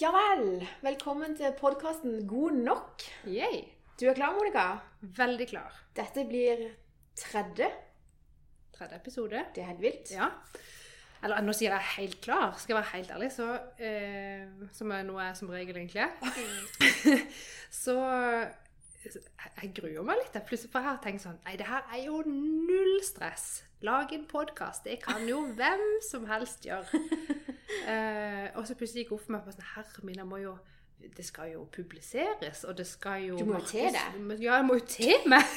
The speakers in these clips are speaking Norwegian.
Ja vel. Velkommen til podkasten God nok. Yay. Du er klar, Monica? Veldig klar. Dette blir tredje. Tredje episode. Det er helt vilt. Ja. Eller nå sier jeg helt klar. Skal jeg være helt ærlig, så eh, Som er noe jeg som regel egentlig er. så jeg, gruer meg litt. Plutselig for jeg har tenkt sånn Nei, det her er jo null stress. Lag en podkast. Det kan jo hvem som helst gjøre. Eh, og så plutselig gikk opp for meg på sånn Herre min, jeg må jo Det skal jo publiseres, og det skal jo Du må jo til det. Ja, jeg må jo til meg!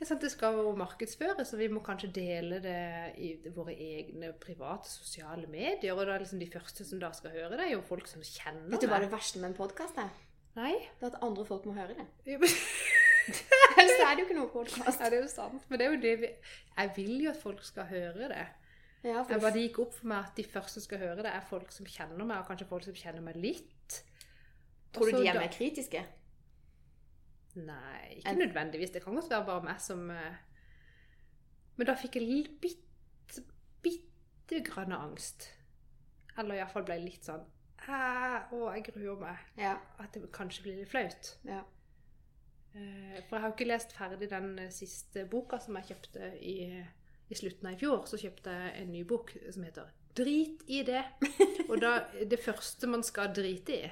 Det sant, det skal jo markedsføres, og vi må kanskje dele det i våre egne private sosiale medier. Og da er liksom de første som da skal høre det, er jo folk som kjenner Vet du hva meg. det verste med en podkast er? Nei? Det er at andre folk må høre det. Ja, Ellers er det jo ikke noe podkast. det er jo sant. Men det er jo det vi Jeg vil jo at folk skal høre det. Ja, Jeg bare Det gikk opp for meg at de første som skal høre det, er folk som kjenner meg, og kanskje folk som kjenner meg litt. Tror du Og de er mer kritiske? Nei, ikke En- nødvendigvis. Det kan godt være bare meg som eh, Men da fikk jeg litt bitte, bitte grann angst. Eller iallfall ble litt sånn «Æ, Å, jeg gruer meg. Ja. At det kanskje blir litt flaut. ja. Eh, For jeg har jo ikke lest ferdig den eh, siste boka som jeg kjøpte i, i slutten av i fjor. Så kjøpte jeg en ny bok som heter 'Drit i det'. Og da, det første man skal drite i,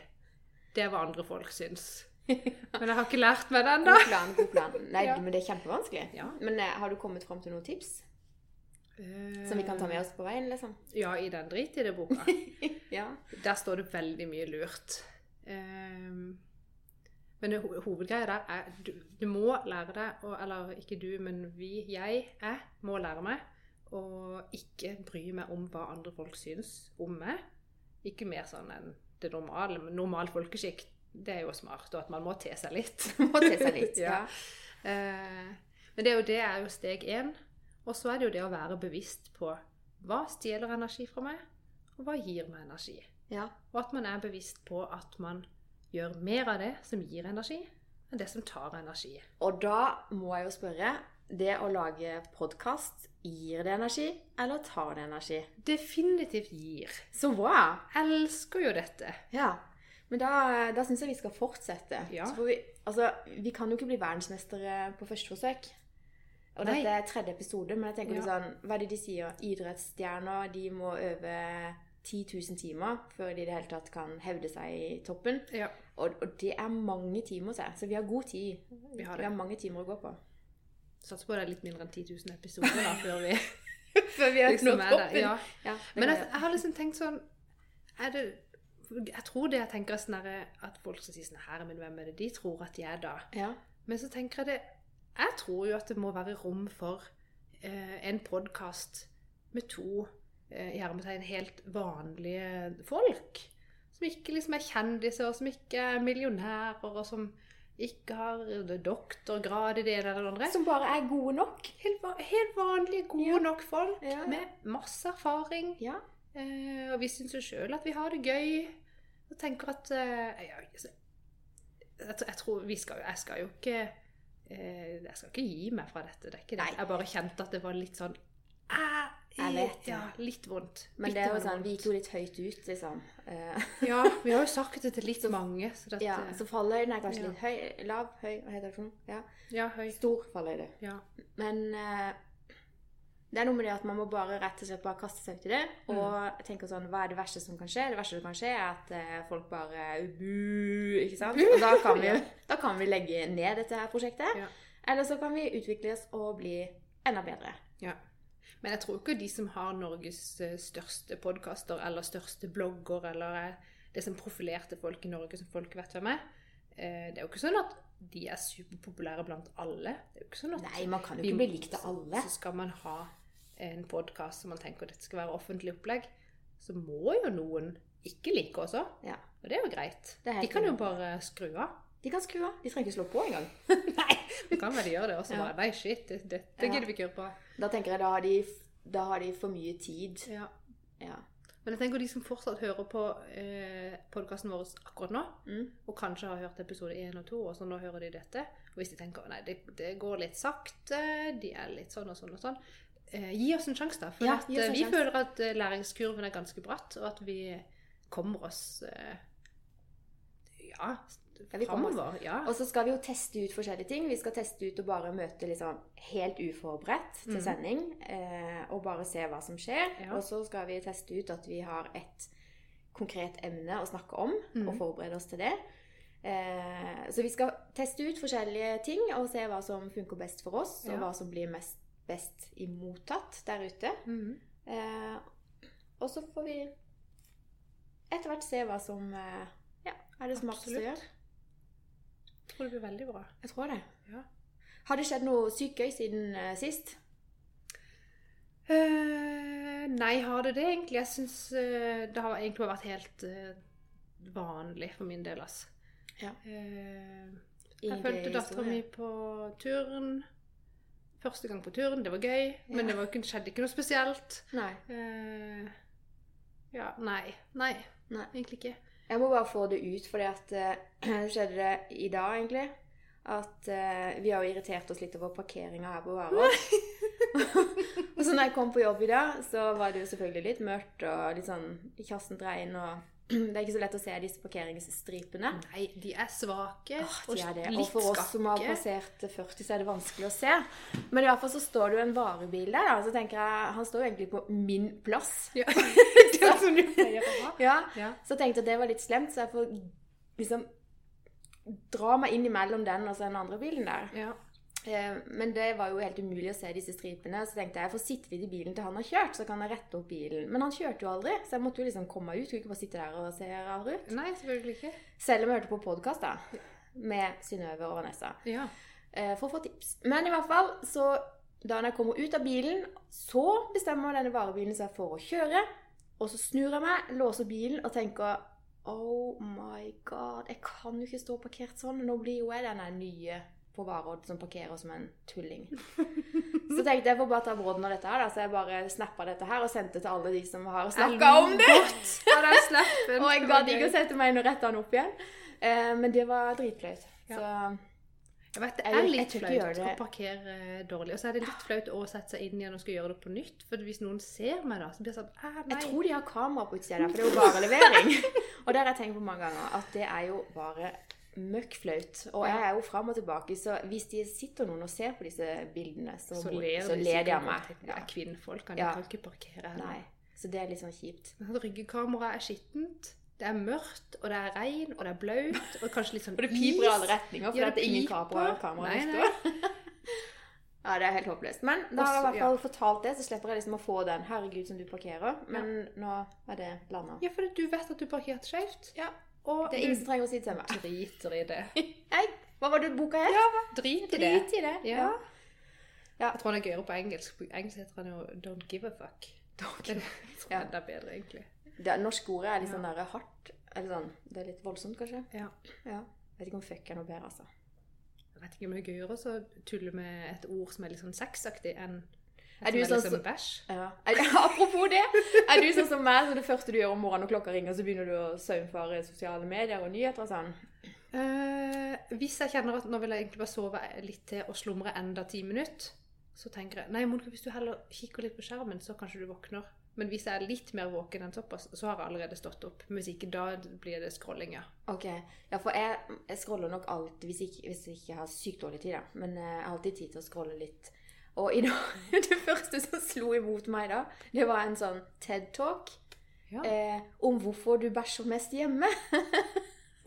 det er hva andre folk syns. Men jeg har ikke lært meg det ennå. God plan, god plan. Nei, Ja. men det er kjempevanskelig. Ja. Men eh, har du kommet fram til noen tips som vi kan ta med oss på veien, liksom? Ja, i den drit i det-boka. Ja. Der står det veldig mye lurt. Um, men det, ho- hovedgreia der er du, du må lære deg, og, eller ikke du, men vi, jeg, jeg, må lære meg å ikke bry meg om hva andre folk syns om meg. Ikke mer sånn enn det normale. Men normal folkeskikk, det er jo smart, og at man må te seg litt. Må te seg litt. Ja. ja. Uh, men det er jo det er jo steg én. Og så er det jo det å være bevisst på hva stjeler energi fra meg, og hva gir meg energi. ja. Og at man er bevisst på at man gjør mer av det som gir energi, enn det som tar energi. Og da må jeg jo spørre Det å lage podkast, gir det energi, eller tar det energi? Definitivt gir. Så bra! Elsker jo dette. Ja. Men da, da syns jeg vi skal fortsette. Ja. Vi, altså, vi kan jo ikke bli verdensmestere på første forsøk. Og Nei. dette er tredje episode, men jeg tenker Ja. sånn, hva er det de sier? Idrettsstjerner de må øve 10 000 timer før de i det hele tatt kan hevde seg i toppen. Ja. Og, og det er mange timer, så, så vi har god tid. Vi har Vi har mange timer å gå på. Satser på det er litt mindre enn 10 000 episoder da, før vi Før vi har liksom nådd toppen. Ja. Ja, Men jeg, jeg har liksom tenkt sånn det, Jeg tror det jeg tenker er sånn at folk som sier sånn Herre min, hvem er det de tror at de er da? ja. Men så tenker jeg det Jeg tror jo at det må være rom for eh, en podkast med to eh, i hermetegn helt vanlige folk. Som ikke liksom er kjendiser, som ikke er millionærer, og som ikke har doktorgrad i det ene eller det andre. Som bare er gode nok. Helt, helt vanlige, gode Ja. nok folk Ja, ja. med masse erfaring. Ja. Eh, og vi syns jo sjøl at vi har det gøy. Og tenker at eh, altså, jeg, jeg tror vi skal jo Jeg skal jo ikke Jeg skal ikke gi meg fra dette. Det er ikke det. Jeg bare kjente at det var litt sånn eh, Jeg vet det. Ja, litt vondt. Men litt det er jo sånn, vi gikk jo litt høyt ut, liksom. Eh, Ja, vi har jo sagt det til litt mange. Så dette, Ja, så fallhøyden er kanskje Ja. litt høy, lav, høy, hva heter det for noe? Ja. ja, høy. Stor fallhøyde. Ja. Men eh, det er noe med det at man må bare rett og slett bare kaste seg ut i det. Mm. Og tenke sånn, hva er det verste som kan skje? Det verste som kan skje, er at eh, folk bare bu, ikke sant? Og da kan, vi, da kan vi legge ned dette her prosjektet. Ja. Eller så kan vi utvikle oss og bli enda bedre. Ja. Men jeg tror ikke de som har Norges eh, største podkaster eller største blogger eller er det som profilerte folk i Norge som folk vet hvem er eh, Det er jo ikke sånn at de er superpopulære blant alle. Det er jo ikke sånn at Nei, man kan jo vi- ikke bli likt av alle. Så skal man ha en podkast som man tenker at dette skal være offentlig opplegg, så må jo noen ikke like også. Ja. Og det er jo greit. Er De kan jo bare skru av. De kan skru av. De trenger ikke slå på engang. Nei, det kan vel gjøre det også. Ja. Bare, Nei, shit, det, det, Ja. gidder vi ikke gjøre på. Da tenker jeg da har de, da har de for mye tid. Ja. Ja. Men jeg tenker de som fortsatt hører på eh, podkasten vår akkurat nå, Mm. og kanskje har hørt episode 1 og 2, og så nå hører de dette, og hvis de tenker nei, det, det går litt sakte, de er litt sånn og sånn og sånn, eh, gi oss en sjanse, da. For Ja, at, eh, vi sjans. føler at eh, læringskurven er ganske bratt, og at vi kommer oss eh, Ja, Ja, framover. Ja. Og så skal vi jo teste ut forskjellige ting. Vi skal teste ut og bare møte liksom helt uforberedt til Mhm. sending. Eh, og bare se hva som skjer. Ja. Og så skal vi teste ut at vi har et konkret emne å snakke om, og Mhm. forberede oss til det. Eh, så vi skal teste ut forskjellige ting og se hva som funker best for oss, og hva som blir mest best imottatt der ute. Mm. Eh, og så får vi etter hvert se hva som eh, ja, er det smarteste å gjøre. Jeg tror det blir veldig bra. Jeg tror det. Ja. Har det skjedd noe sykt gøy siden uh, sist? Uh, nei, har det det egentlig? Jeg syns det har egentlig vært helt vanlig for min del, altså. Ja. Jeg fulgte dattera mi på turen. Første gang på turen. Det var gøy, men det var, ikke- skjedde ikke noe spesielt. Nei. Ja, nei. Nei, Nei. egentlig ikke. Jeg må bare få det ut, at eh, det skjedde det i dag, egentlig. At uh, vi har jo irritert oss litt over parkeringa her på Varås. og så når jeg kom på jobb i dag, så var det jo selvfølgelig litt mørkt og litt sånn kjassent regn. og det er ikke så lett å se disse parkeringsstripene. Nei, de er svake Åh, de er det. og Og for oss som har passert 40, så er det vanskelig å se. Men i hvert fall så står det jo en varebil der. og Så tenker jeg, Han står jo egentlig på min plass. Ja. det er sånn du pleier å ha. Ja, Ja. Så jeg tenkte at det var litt slemt, så jeg får liksom dra meg inn imellom den og så den andre bilen der. ja. Eh, Men det var jo helt umulig å se disse stripene, så tenkte jeg jeg får sitte litt i bilen til han har kjørt, så kan jeg rette opp bilen. Men han kjørte jo aldri, så jeg måtte jo liksom komme meg ut. Skulle ikke bare sitte der og se rar ut. Nei, selvfølgelig ikke. Selv om jeg hørte på podkast da, med Synnøve og Vanessa. Ja. eh, for å få tips. Men i hvert fall, så da jeg kommer ut av bilen, så bestemmer denne varebilen seg for å kjøre. Og så snur jeg meg, låser bilen og tenker Oh my god, jeg kan jo ikke stå parkert sånn. Nå blir jo jeg denne nye på Varodd som parkerer som en tulling. Så tenkte jeg får bare ta brodden av dette her, da. Så jeg bare snappa dette her og sendte til alle de som har snakka om det. Ja, den slappen. Og jeg Det gadd ikke å sette meg inn og rette den opp igjen. Eh, men det var dritflaut. Ja. Så Jeg vet, det er litt flaut å parkere dårlig. Og så er det litt flaut å sette seg inn igjen og skal gjøre det på nytt. For hvis noen ser meg da, så blir det sånn ah, nei. Jeg tror de har kamera på utsida der, for det er jo bare levering. Og det har jeg tenkt på mange ganger, at det er jo bare møkk flaut. Og jeg er jo fram og tilbake, så hvis de sitter noen og ser på disse bildene, så, så ler så ler de av meg. Det Ja. er kvinnfolk, de Ja. ikke parkere her. Nei. Så det er litt sånn kjipt. Men Ryggekameraet er skittent, det er mørkt, og det er regn, og det er blaut, og kanskje litt sånn is. Og det piper i alle retninger, for Ja, det er ingen kamera, kamera Nei. Ja, det er helt håpløst. Men da har jeg i hvert fall fortalt det, så slipper jeg liksom å få den 'herregud, som du parkerer'. Men nå er det landa. Ja, for du vet at du parkerte skjevt. Ja. Og Det er ingen som trenger å si det til meg. driter i det. Hei, hva var det boka het? Drit i det. Drit i det. Ja. Ja. Jeg tror den er gøyere på engelsk. På engelsk heter den jo 'Don't give a fuck'. Det er Ja. enda bedre, egentlig. Det norske ordet er litt sånn der hardt. Eller sånn, det er litt voldsomt, kanskje. Ja. Ja. Vet ikke om fuck er noe bedre, altså. Jeg vet ikke om det er gøyere å tulle med et ord som er litt sånn sexaktig, enn Er du sånn sånn bæsj. Ja. Apropos det, er du sånn som meg, så det første du gjør om morgenen når klokka ringer, så begynner du å saumfare sosiale medier og nyheter og sånn? Eh, hvis jeg kjenner at nå vil jeg egentlig bare sove litt til og slumre enda ti minutter, så tenker jeg Nei, Monica, hvis du heller kikker litt på skjermen, så kanskje du våkner. Men hvis jeg er litt mer våken enn såpass, så har jeg allerede stått opp. Men hvis ikke, da blir det scrolling, ja. Ok. Ja, for jeg, jeg scroller nok alltid, hvis jeg, hvis jeg ikke har sykt dårlig tid, da. Men eh, jeg har alltid tid til å scrolle litt. Og i dag, det første som slo imot meg da, det var en sånn TED-talk ja. eh, om hvorfor du bæsjer mest hjemme.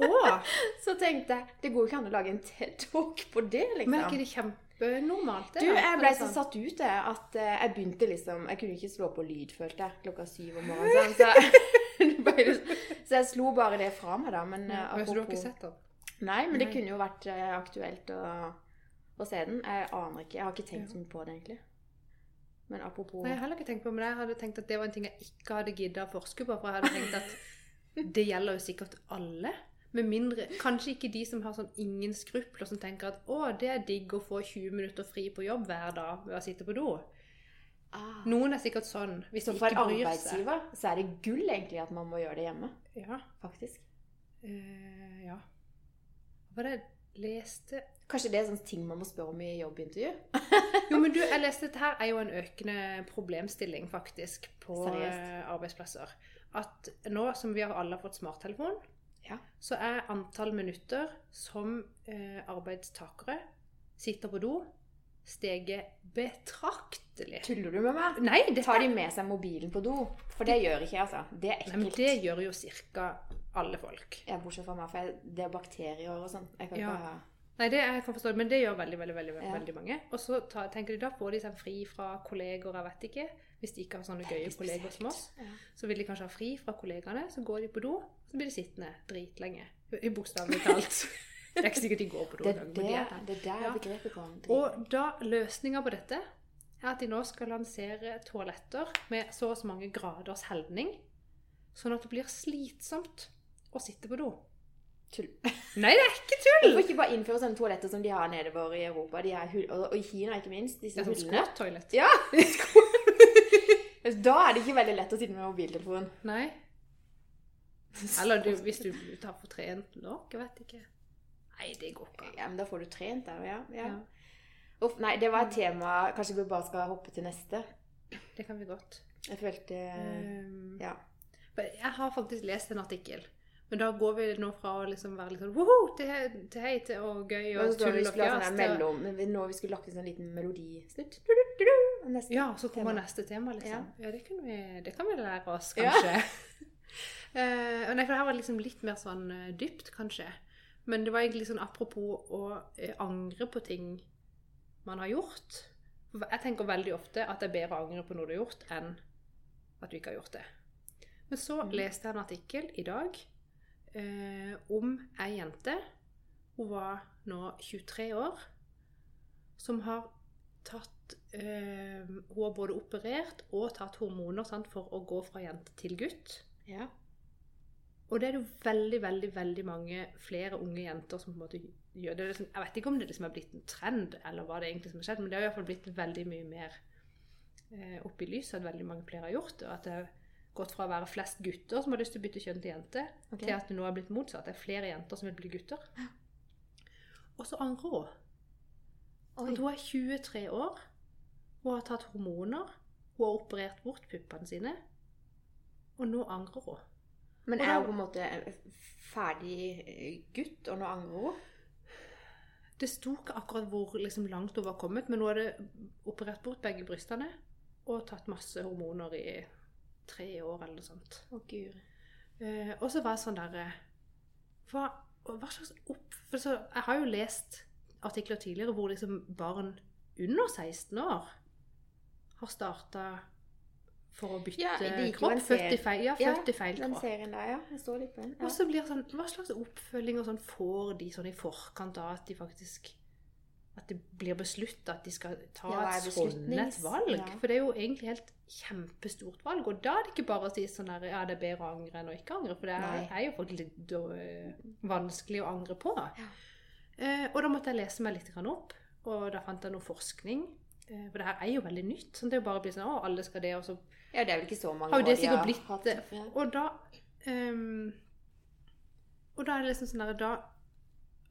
Oh. Så tenkte jeg, det går jo ikke an å lage en TED-talk på det, liksom. men er ikke det kjempenormalt? det Du, jeg ble så satt ut det, at eh, jeg begynte liksom Jeg kunne ikke slå på lyd, følte jeg, klokka syv om morgenen. så så, jeg slo bare det fra meg, da. Men eh, apropos, du har ikke sett det? Nei, men det kunne jo vært eh, aktuelt å, å se den. Jeg aner ikke. Jeg har ikke tenkt så mye på det, egentlig. Men apropos Nei, jeg har heller ikke tenkt på men jeg hadde tenkt at det var en ting jeg ikke hadde giddet å forske på. For jeg hadde tenkt at det gjelder jo sikkert alle. Med mindre, Kanskje ikke de som har sånn ingen skrupler, som tenker at å, det er digg å få 20 minutter fri på jobb hver dag ved å sitte på do. ah, Noen er sikkert sånn, hvis Så de ikke bryr seg. arbeidsgiver så er det gull egentlig at man må gjøre det hjemme. Ja. Faktisk. Uh, ja. Hva var det leste Kanskje det er sånne ting man må spørre om i jobbintervju? Jo, men du, jeg leste dette her er jo en økende problemstilling faktisk på Seriøst? eh, arbeidsplasser. At nå som vi har alle fått smarttelefon, Ja. så er antall minutter som eh, arbeidstakere sitter på do, steget betraktelig. Tuller du med meg? Nei, dette... Tar de med seg mobilen på do? For det gjør ikke jeg, altså. Det er Nei, men det gjør jo ca. alle folk. Ja, bortsett fra meg, for det er bakterier og sånn. Jeg kan Ja. ikke ha Nei, det jeg kan forstå, men det gjør veldig veldig, veldig, Ja. veldig mange. Og så ta, tenker de da får de seg fri fra kolleger, jeg vet ikke. Hvis de ikke har sånne gøye kolleger som oss, Ja. så vil de kanskje ha fri fra kollegaene. Så går de på do, så blir de sittende dritlenge. I Bokstavelig talt. Det er ikke sikkert de går på do Det er de er det er der Ja. begrepet kommer. Og da løsninga på dette er at de nå skal lansere toaletter med så og så mange graders helning, sånn at det blir slitsomt å sitter på do. Tull. Nei, det er ikke tull! Hvorfor ikke bare innføre sånne toaletter som de har nedover i Europa? Og, og i Kina, ikke minst. Disse Det er sånn squat-toalett. Ja! da er det ikke veldig lett å sitte med mobiltelefonen. Nei. Eller du, hvis du tar for trent nok, jeg vet ikke. Nei, det går ikke. Ja, men da får du trent der, ja. ja. Ja, Uff, nei, det var et tema Kanskje vi bare skal hoppe til neste? det kan vi godt. Jeg følte Um, Ja. Jeg har faktisk lest en artikkel. Men da går vi nå fra å liksom være litt sånn woho, til, til hei til og gøy Og og tull og ha sånn fjas. Når vi- skulle lagt inn sånn liten og neste Ja, så kommer tema. neste tema, liksom. Ja, det, kan vi, det kan vi lære oss, kanskje. Ja. uh, nei, for det her var liksom litt mer sånn uh, dypt, kanskje. Men det var egentlig sånn apropos å uh, angre på ting man har gjort. Jeg tenker veldig ofte at det er bedre å angre på noe du har gjort, enn at du ikke har gjort det. Men så Mhm. leste jeg en artikkel i dag eh, om ei jente. Hun var nå 23 år. Som har tatt eh, Hun har både operert og tatt hormoner sant, for å gå fra jente til gutt. Ja. Og det er det jo veldig, veldig veldig mange flere unge jenter som på en måte gjør det. er Liksom, jeg vet ikke om det liksom er blitt en trend, eller hva det egentlig som har skjedd, men det har i hvert fall blitt veldig mye mer eh, opp i lyset at veldig mange flere har gjort det. og At det har gått fra å være flest gutter som har lyst til å bytte kjønn til jente, okay. til at det nå er blitt motsatt. Det er flere jenter som vil bli gutter. Og så angrer hun. At hun er 23 år, hun har tatt hormoner, hun har operert bort puppene sine, og nå angrer hun. Men er hun på en måte ferdig eh, gutt, og nå angrer hun? Det sto ikke akkurat hvor liksom, langt hun var kommet, men hun hadde operert bort begge brystene og tatt masse hormoner i tre år eller noe sånt. Å, gud. Eh, og så var det sånn derre hva, hva slags opp... For så, jeg har jo lest artikler tidligere hvor liksom barn under 16 år har starta for å bytte Ja, kropp. Født i feil, ja, Ja, født i feil Den kropp. serien der, ja. Jeg står litt på den. Ja. Og så blir sånn, Hva slags oppfølging og sånn får de sånn i forkant av at de faktisk At det blir beslutta at de skal ta Ja, et sånn et valg? ja. For det er jo egentlig helt kjempestort valg. Og da er det ikke bare å si sånn at ja, det er bedre å angre enn å ikke angre. For det er, er jo faktisk øh, vanskelig å angre på. Ja. Eh, og da måtte jeg lese meg litt opp, og da fant jeg noe forskning. Eh, for det her er jo veldig nytt. sånn Det er jo bare å bli sånn, å, alle skal det, og så ja, det er vel ikke så mange år de har blitt hatt-. Ja. Og da um, Og da er det liksom sånn der Da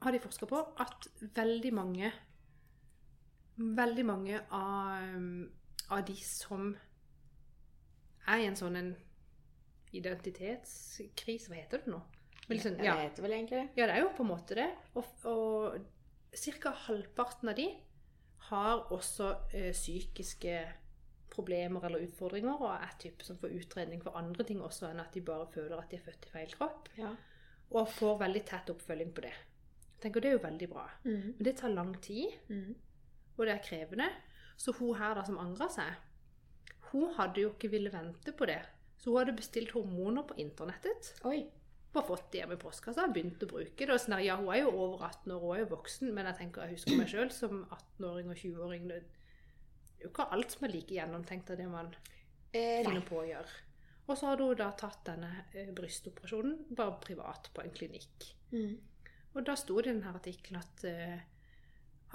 har de forska på at veldig mange Veldig mange av, ehm, av de som er i en sånn en identitetskrise Hva heter det nå? Liksom, Ja, ja, det heter vel egentlig det. ja, det er jo på en måte det. Og, og ca. halvparten av de har også ø, psykiske problemer eller utfordringer, og er type som får utredning for andre ting også enn at de bare føler at de er født i feil kropp. Ja. Og får veldig tett oppfølging på det. Jeg tenker Det er jo veldig bra. Mm. Men det tar lang tid, Mm. Og det er krevende. Så hun her da som angra seg, hun hadde jo ikke ville vente på det. Så hun hadde bestilt hormoner på internettet. Oi. Bare fått det hjemme i postkassa og begynt å bruke det. Og sånn ja, hun er jo over 18 år, hun er jo voksen, men jeg tenker, jeg husker meg sjøl som 18-åring og 20-åring. Det er jo ikke alt som er like gjennomtenkt av det man Eh, finner på å gjøre. Og så hadde hun da tatt denne eh, brystoperasjonen bare privat på en klinikk. Mm. Og da sto det i denne artikkelen at, eh,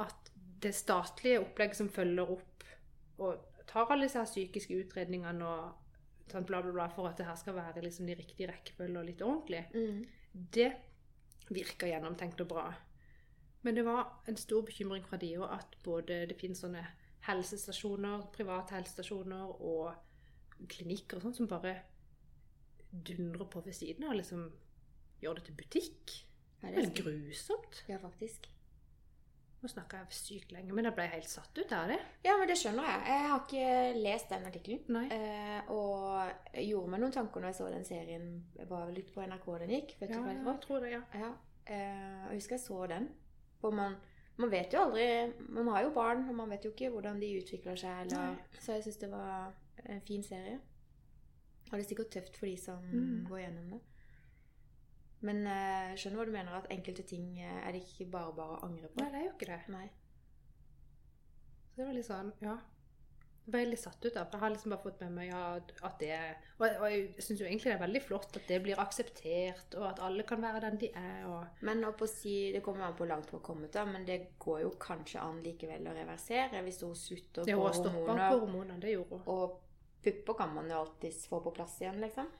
at det statlige opplegget som følger opp og tar alle disse her psykiske utredningene og sånn bla, bla, bla, for at det her skal være liksom de riktige rekkefølge og litt ordentlig, Mm. det virker gjennomtenkt og bra. Men det var en stor bekymring fra de òg at både det finnes sånne helsestasjoner, private helsestasjoner og klinikker og sånn som bare dundrer på ved siden av liksom gjør det til butikk. Ja, Det er grusomt. ja, faktisk. Nå snakka jeg sykt lenge, men jeg ble helt satt ut av det. Ja, men det skjønner jeg. Jeg har ikke lest den artikkelen. Eh, og gjorde meg noen tanker når jeg så den serien. Var litt på NRK den gikk. Vet du hva jeg tror det, ja. Ja. Eh, jeg husker jeg så den. For man, man vet jo aldri Man har jo barn, og man vet jo ikke hvordan de utvikler seg. Eller, så jeg syns det var en fin serie. Og det er sikkert tøft for de som Mm. går gjennom det. Men eh, jeg skjønner hva du mener, at enkelte ting eh, er det ikke bare bare å angre på. Nei, det er jo ikke det. Nei. Så det var litt sånn, ja. Jeg ble litt satt ut av, for jeg har liksom bare fått med meg ja, at det Og, og jeg syns jo egentlig det er veldig flott at det blir akseptert, og at alle kan være den de er, og Men å si, det kommer an på hvor langt hun har kommet, da, men det går jo kanskje an likevel å reversere hvis hun slutter på stoppe på hormoner. det gjorde hun. Og pupper kan man jo alltids få på plass igjen, liksom.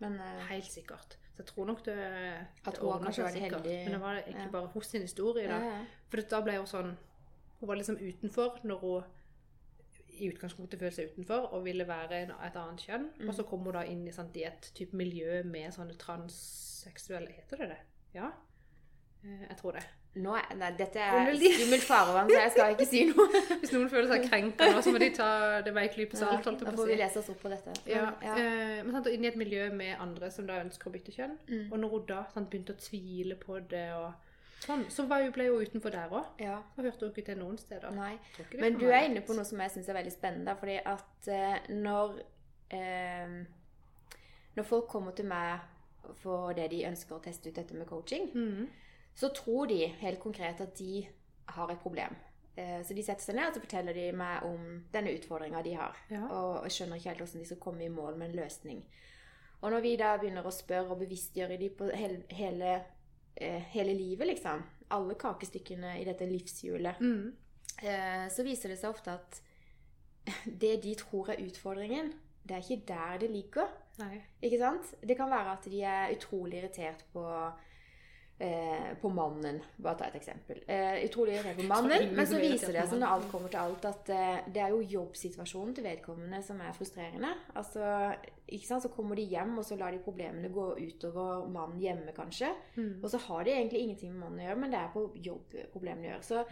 Men eh, Helt sikkert. Så jeg tror nok det, det kanskje seg sikkert. Men det var egentlig Ja. bare hos sin historie, da. ja, ja. For da ble hun sånn Hun var liksom utenfor når hun i utgangspunktet følte seg utenfor og ville være et annet kjønn. Mm. Og så kom hun da inn i, sant, i et type miljø med sånne transseksuelle Heter det det? Ja? Eh, Jeg tror det. Nå er, nei, dette er skummelt farvann, så jeg skal ikke si noe. Hvis noen føler seg krenka nå, så må de ta det med en klype salt. da får vi lese oss opp på dette. Ja, ja. eh, men sant, og inn i et miljø med andre som da ønsker å bytte kjønn. Mm. Og når hun da sant, begynte å tvile på det, og sånn, så var hun, ble hun utenfor der òg. ja. Og hørte hun ikke til noen steder. Nei. Men du er inne på noe som jeg syns er veldig spennende. Fordi at eh, når eh, Når folk kommer til meg for det de ønsker å teste ut dette med coaching, Mhm. Så tror de helt konkret at de har et problem. Eh, så de setter seg ned og så forteller de meg om denne utfordringa de har. Ja. Og skjønner ikke helt hvordan de skal komme i mål med en løsning. Og når vi da begynner å spørre og bevisstgjøre de på hele, hele, eh, hele livet, liksom, alle kakestykkene i dette livshjulet, Mhm. eh, så viser det seg ofte at det de tror er utfordringen, det er ikke der det ligger. Nei. Ikke sant? Det kan være at de er utrolig irritert på eh, på mannen. Bare ta et eksempel. Eh, utrolig irritert på mannen, men så viser det seg når alt kommer til alt, at eh, det er jo jobbsituasjonen til vedkommende som er frustrerende. Altså, ikke sant? Så kommer de hjem, og så lar de problemene gå utover mannen hjemme, kanskje. Mm. Og så har de egentlig ingenting med mannen å gjøre, men det er på jobbproblemene å gjøre. Så,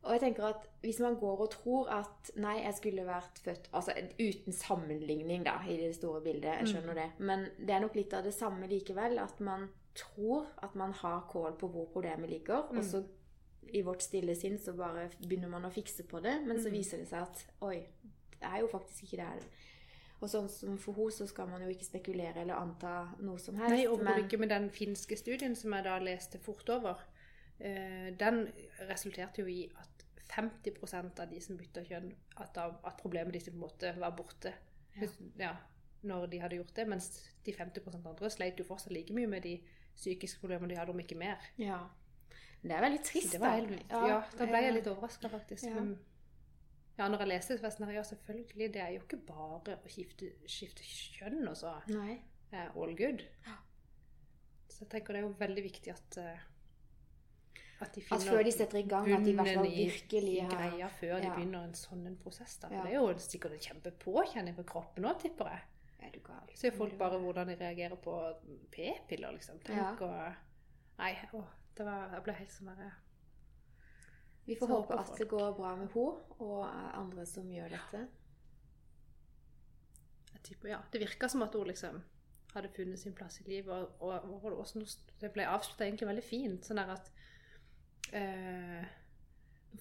og jeg tenker at hvis man går og tror at nei, jeg skulle vært født Altså uten sammenligning, da, i det store bildet, jeg skjønner det. Men det er nok litt av det samme likevel. At man tror at man har kål på hvor problemet ligger, og så i vårt stille sinn så bare begynner man å fikse på det, men så Mm. viser det seg at oi, det er jo faktisk ikke det. Og sånn som for henne så skal man jo ikke spekulere eller anta noe som helst. Nei, og men- ikke med den finske studien som jeg da leste fort over. Eh, den resulterte jo i at 50% av de som bytta kjønn, at, da, at problemet deres på en måte var borte Ja. Ja, når de hadde gjort det. Mens de 50% andre sleit jo fortsatt like mye med de psykiske problemer de hadde, om ikke mer. Ja. Det er veldig trist, det var da. Ja, ja, da ble jeg litt overraska, faktisk. Ja. Men ja, når jeg leste det, sånn ja, selvfølgelig, det er jo ikke bare å skifte, skifte kjønn, og så Nei. er all good. Ja. Så jeg tenker det er jo veldig viktig at eh, at de At før de setter i gang, at de i hvert fall virkelig har greia før de Ja. begynner en sånn en prosess. da. For. Det er jo sikkert en kjempepåkjenning for kroppen òg, tipper jeg. Er du gal? Ser folk bare hvordan de reagerer på p-piller, liksom. Ja. Og Nei, å, det var Jeg ble helt sånn derre Vi får håpe at folk. det går bra med henne og andre som gjør dette. jeg tipper, ja, Det virka som at hun liksom hadde funnet sin plass i livet, og, og, og noe, det ble avslutta egentlig veldig fint. Sånn der at eh,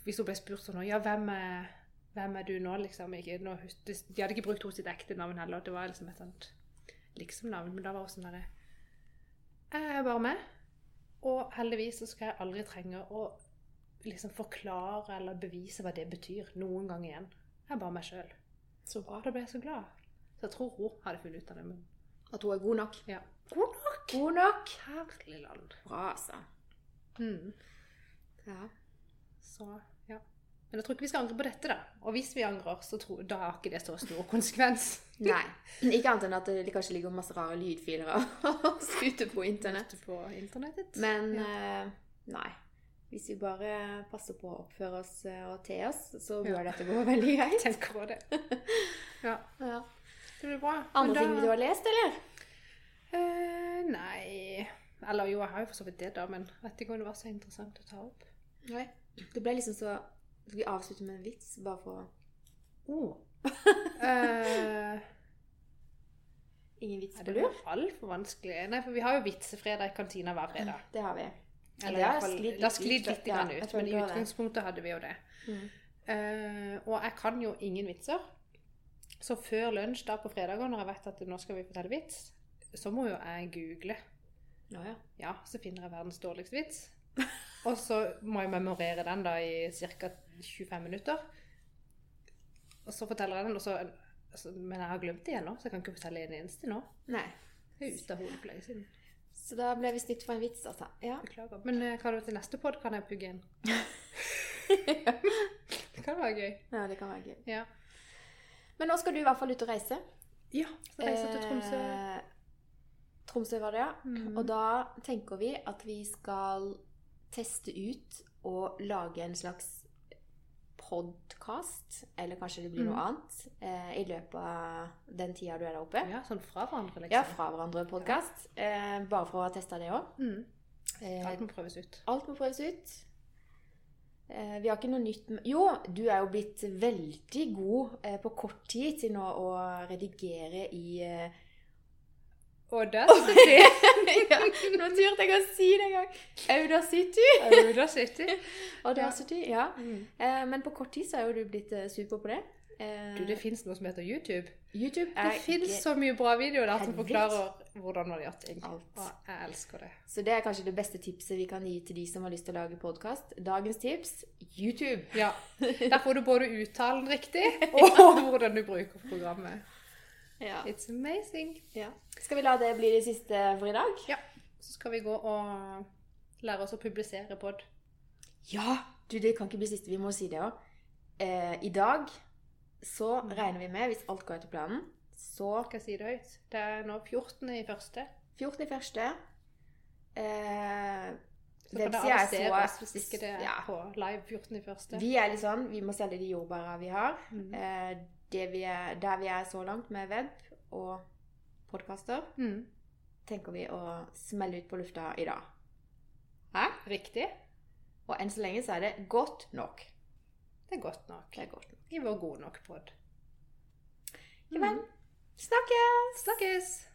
Hvis hun ble spurt sånn Ja, hvem er, hvem er du nå, liksom? Ikke, nå, de, de hadde ikke brukt henne sitt ekte navn heller, det var liksom et sånt liksom-navn. Men da var hun sånn derre Jeg er bare med. og heldigvis så skal jeg aldri trenge å liksom forklare eller bevise hva det betyr noen gang igjen. Jeg er bare meg sjøl. Så bra. Da ble jeg så glad. Så jeg tror hun hadde funnet ut av det. Men At hun er god nok. ja. God nok! God nok! Herlig land. Bra, altså. Mm. Ja. Så. Men jeg tror ikke vi skal angre på dette, da. Og hvis vi angrer, så tror, da har ikke det så stor konsekvens. Nei. Ikke annet enn at det kanskje ligger masse rare lydfiler ute på internett. Ute på internettet. Men Ja. eh, nei. Hvis vi bare passer på å oppføre oss eh, og te oss, så Ja. bør dette gå veldig greit. Tenk på det. Ja, Ja. det blir bra. Andre da- ting du har lest, eller? Uh, nei Eller jo, jeg har jo for så vidt det, da, men vet ikke om det var så interessant å ta opp. Nei. Det ble liksom så Vi avslutter med en vits, bare for Oh. eh, Ingen vits på lur? det var altfor vanskelig. Nei, for vi har jo vitsefredag i kantina hver fredag. Det har vi. Eller det har sklidd litt, har litt sklidd litt ja, ut, men i utgangspunktet hadde vi jo det. Mm. Uh, og jeg kan jo ingen vitser. Så før lunsj da på fredager, når jeg vet at nå skal vi fortelle vits, så må jo jeg google. Ja, ja. Ja, så finner jeg verdens dårligste vits. Og så må jeg memorere den da i ca. 25 minutter. Og så forteller jeg den, så, altså, men jeg har glemt det igjen nå, så jeg kan ikke fortelle en eneste nå. Nei. Jeg er ute av hodet for lenge siden. Så da ble vi snytt for en vits, altså. Ja. Beklager. Men eh, hva det til neste pod kan jeg pugge inn? det kan være gøy. ja, det kan være gøy. Ja. Men nå skal du i hvert fall ut og reise. Ja, så reiser til Tromsø. Eh, Tromsø var det, ja. Mm. Og da tenker vi at vi skal teste ut og lage en slags podkast, eller kanskje det blir noe mm. annet, eh, i løpet av den tida du er der oppe. Ja, sånn fra hverandre, liksom. Ja, fra hverandre podkast. Eh, bare for å ha testa det òg. Mm. Eh, Alt må prøves ut. alt må prøves ut. Eh, vi har ikke noe nytt Jo, du er jo blitt veldig god eh, på kort tid til nå å redigere i Audacity. ja, Nå turte jeg å si det en gang. Audacity. Audacity. Audacity, ja. Mm. Eh, men på kort tid så er jo du blitt eh, super på det. Eh, Du, det fins noe som heter YouTube. YouTube Det fins så mye bra videoer der som forklarer hvordan man gjør ting. Alt. Og jeg elsker det. Så det er kanskje det beste tipset vi kan gi til de som har lyst til å lage podkast. Dagens tips YouTube. Ja. Der får du både uttalen riktig og hvordan du bruker programmet. Ja. It's amazing. ja. Skal vi la det bli det siste for i dag? Ja. Så skal vi gå og lære oss å publisere pod. Ja! Du, det kan ikke bli siste. Vi må si det òg. Eh, I dag så regner vi med, hvis alt går etter planen, så Skal jeg si det høyt? Det er nå 14. i første. 14. i første eh, Så kan dere er arrestere oss hvis ikke det er ja. på live 14. i første. Vi er litt sånn, vi må selge de jordbæra vi har. Mm. Eh, vi er, der vi er så langt med web og podkaster, Mm. tenker vi å smelle ut på lufta i dag. Hæ? Riktig. Og enn så lenge så er det godt nok. Det er godt nok. Det er godt nok. I vår god nok pod. Ja vel. Snakkes! Snakkes!